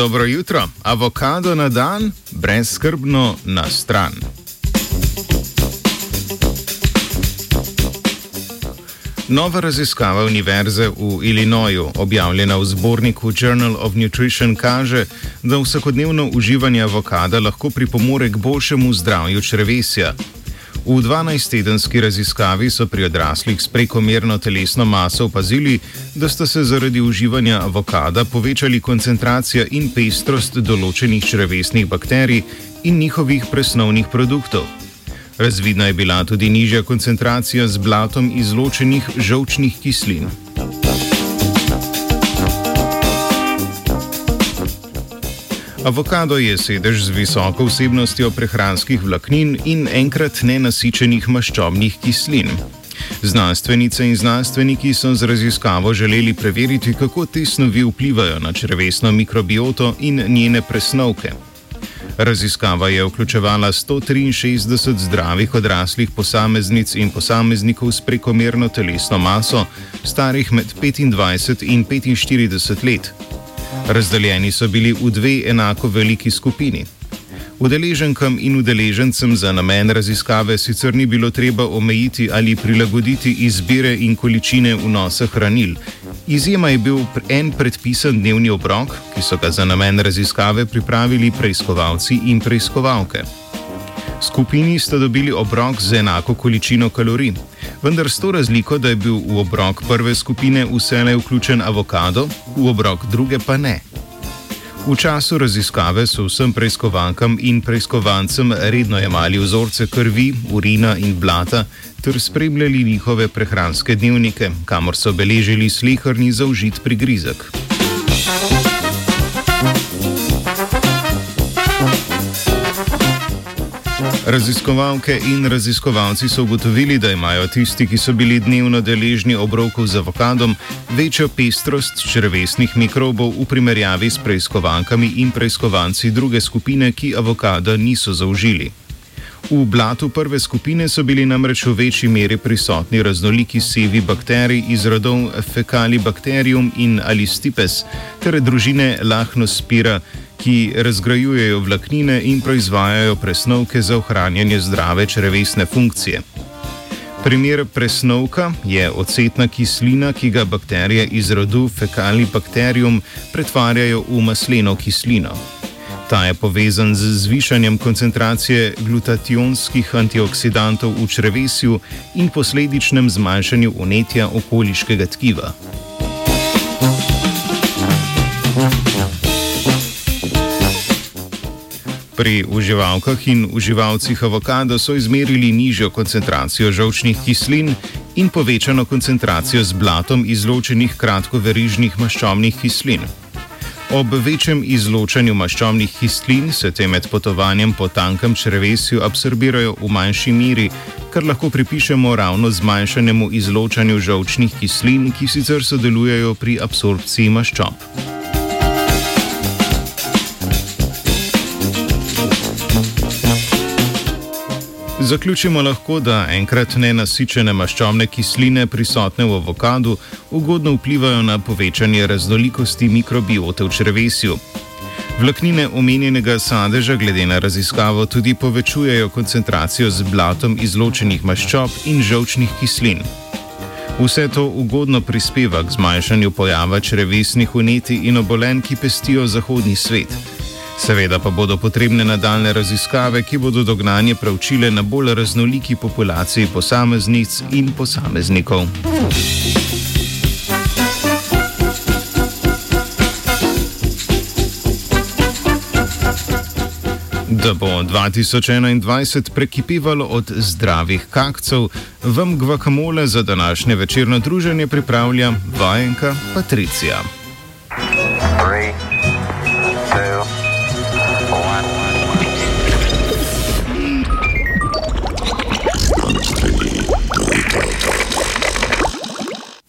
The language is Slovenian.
Dobro jutro, avokado na dan, brezskrbno na stran. Nova raziskava Univerze v Illinoisu, objavljena v zborniku Journal of Nutrition, kaže, da vsakodnevno uživanje avokada lahko pripomore k boljšemu zdravju črevesja. V 12-tedenski raziskavi so pri odraslih s prekomerno telesno maso opazili, da sta se zaradi uživanja avokada povečali koncentracija in pestrost določenih črevesnih bakterij in njihovih presnovnih produktov. Razvidna je bila tudi nižja koncentracija z blatom izločenih žolčnih kislin. Avokado je sedež z visoko vsebnostjo prehranskih vlaknin in enkrat nenasičenih maščobnih kislin. Znanstvenice in znanstveniki so z raziskavo želeli preveriti, kako te snovi vplivajo na črvesno mikrobioto in njene presnovke. Raziskava je vključevala 163 zdravih odraslih posameznic in posameznikov s prekomerno telesno maso, starih med 25 in 45 let. Razdeljeni so bili v dve enako veliki skupini. Udeleženkam in udeležencem za namen raziskave sicer ni bilo treba omejiti ali prilagoditi izbire in količine vnosa hranil. Izjema je bil en predpisan dnevni obrok, ki so ga za namen raziskave pripravili preiskovalci in preiskovalke. Skupini sta dobili obrok z enako količino kalorij, vendar s to razliko, da je bil v obrok prve skupine vselej vključen avokado, v obrok druge pa ne. V času raziskave so vsem preiskovankam in preiskovancem redno jemali vzorce krvi, urina in blata ter spremljali njihove prehranske dnevnike, kamor so beležili slehrni zaužit prigrizek. Raziskovalke in raziskovalci so ugotovili, da imajo tisti, ki so bili dnevno deležni obrokov z avokadom, večjo pestrost črvesnih mikrobov v primerjavi s preiskovankami in preiskovanci druge skupine, ki avokada niso zaužili. V blatu prve skupine so bili namreč v večji meri prisotni raznoliki sevi bakterij iz rodov Fecalibacterium in Alistipes ter družine Lahnospira, ki razgrajujejo vlaknine in proizvajajo presnovke za ohranjanje zdrave črevesne funkcije. Primer presnovka je ocetna kislina, ki ga bakterije iz rodu Fecalibacterium pretvarjajo v masleno kislino. Ta je povezan z zvišanjem koncentracije glutationskih antioksidantov v črevesju in posledičnem zmanjšanju unetja okoliškega tkiva. Pri uživalkah in uživalcih avokado so izmerili nižjo koncentracijo žolčnih kislin in povečano koncentracijo z blatom izločenih kratkoverižnih maščobnih kislin. Ob večjem izločanju maščobnih kislin se te med potovanjem po tankem črevesju absorbirajo v manjši meri, kar lahko pripišemo ravno zmanjšanemu izločanju žolčnih kislin, ki sicer sodelujejo pri absorpciji maščob. Zaključimo lahko, da enkrat nenasičene maščobne kisline prisotne v avokadu ugodno vplivajo na povečanje raznolikosti mikrobiote v črvesju. Vlaknine omenjenega sadeža glede na raziskavo tudi povečujejo koncentracijo z blatom izločenih maščob in žolčnih kislin. Vse to ugodno prispeva k zmanjšanju pojava črevesnih uneti in obolenj, ki pestijo zahodni svet. Seveda pa bodo potrebne nadaljne raziskave, ki bodo dognanje preučile na bolj raznoliki populaciji posameznic in posameznikov. Da bo 2021 prekipivalo od zdravih kakcev, vam gvakamole za današnje večerno druženje pripravlja vajenka Patricija.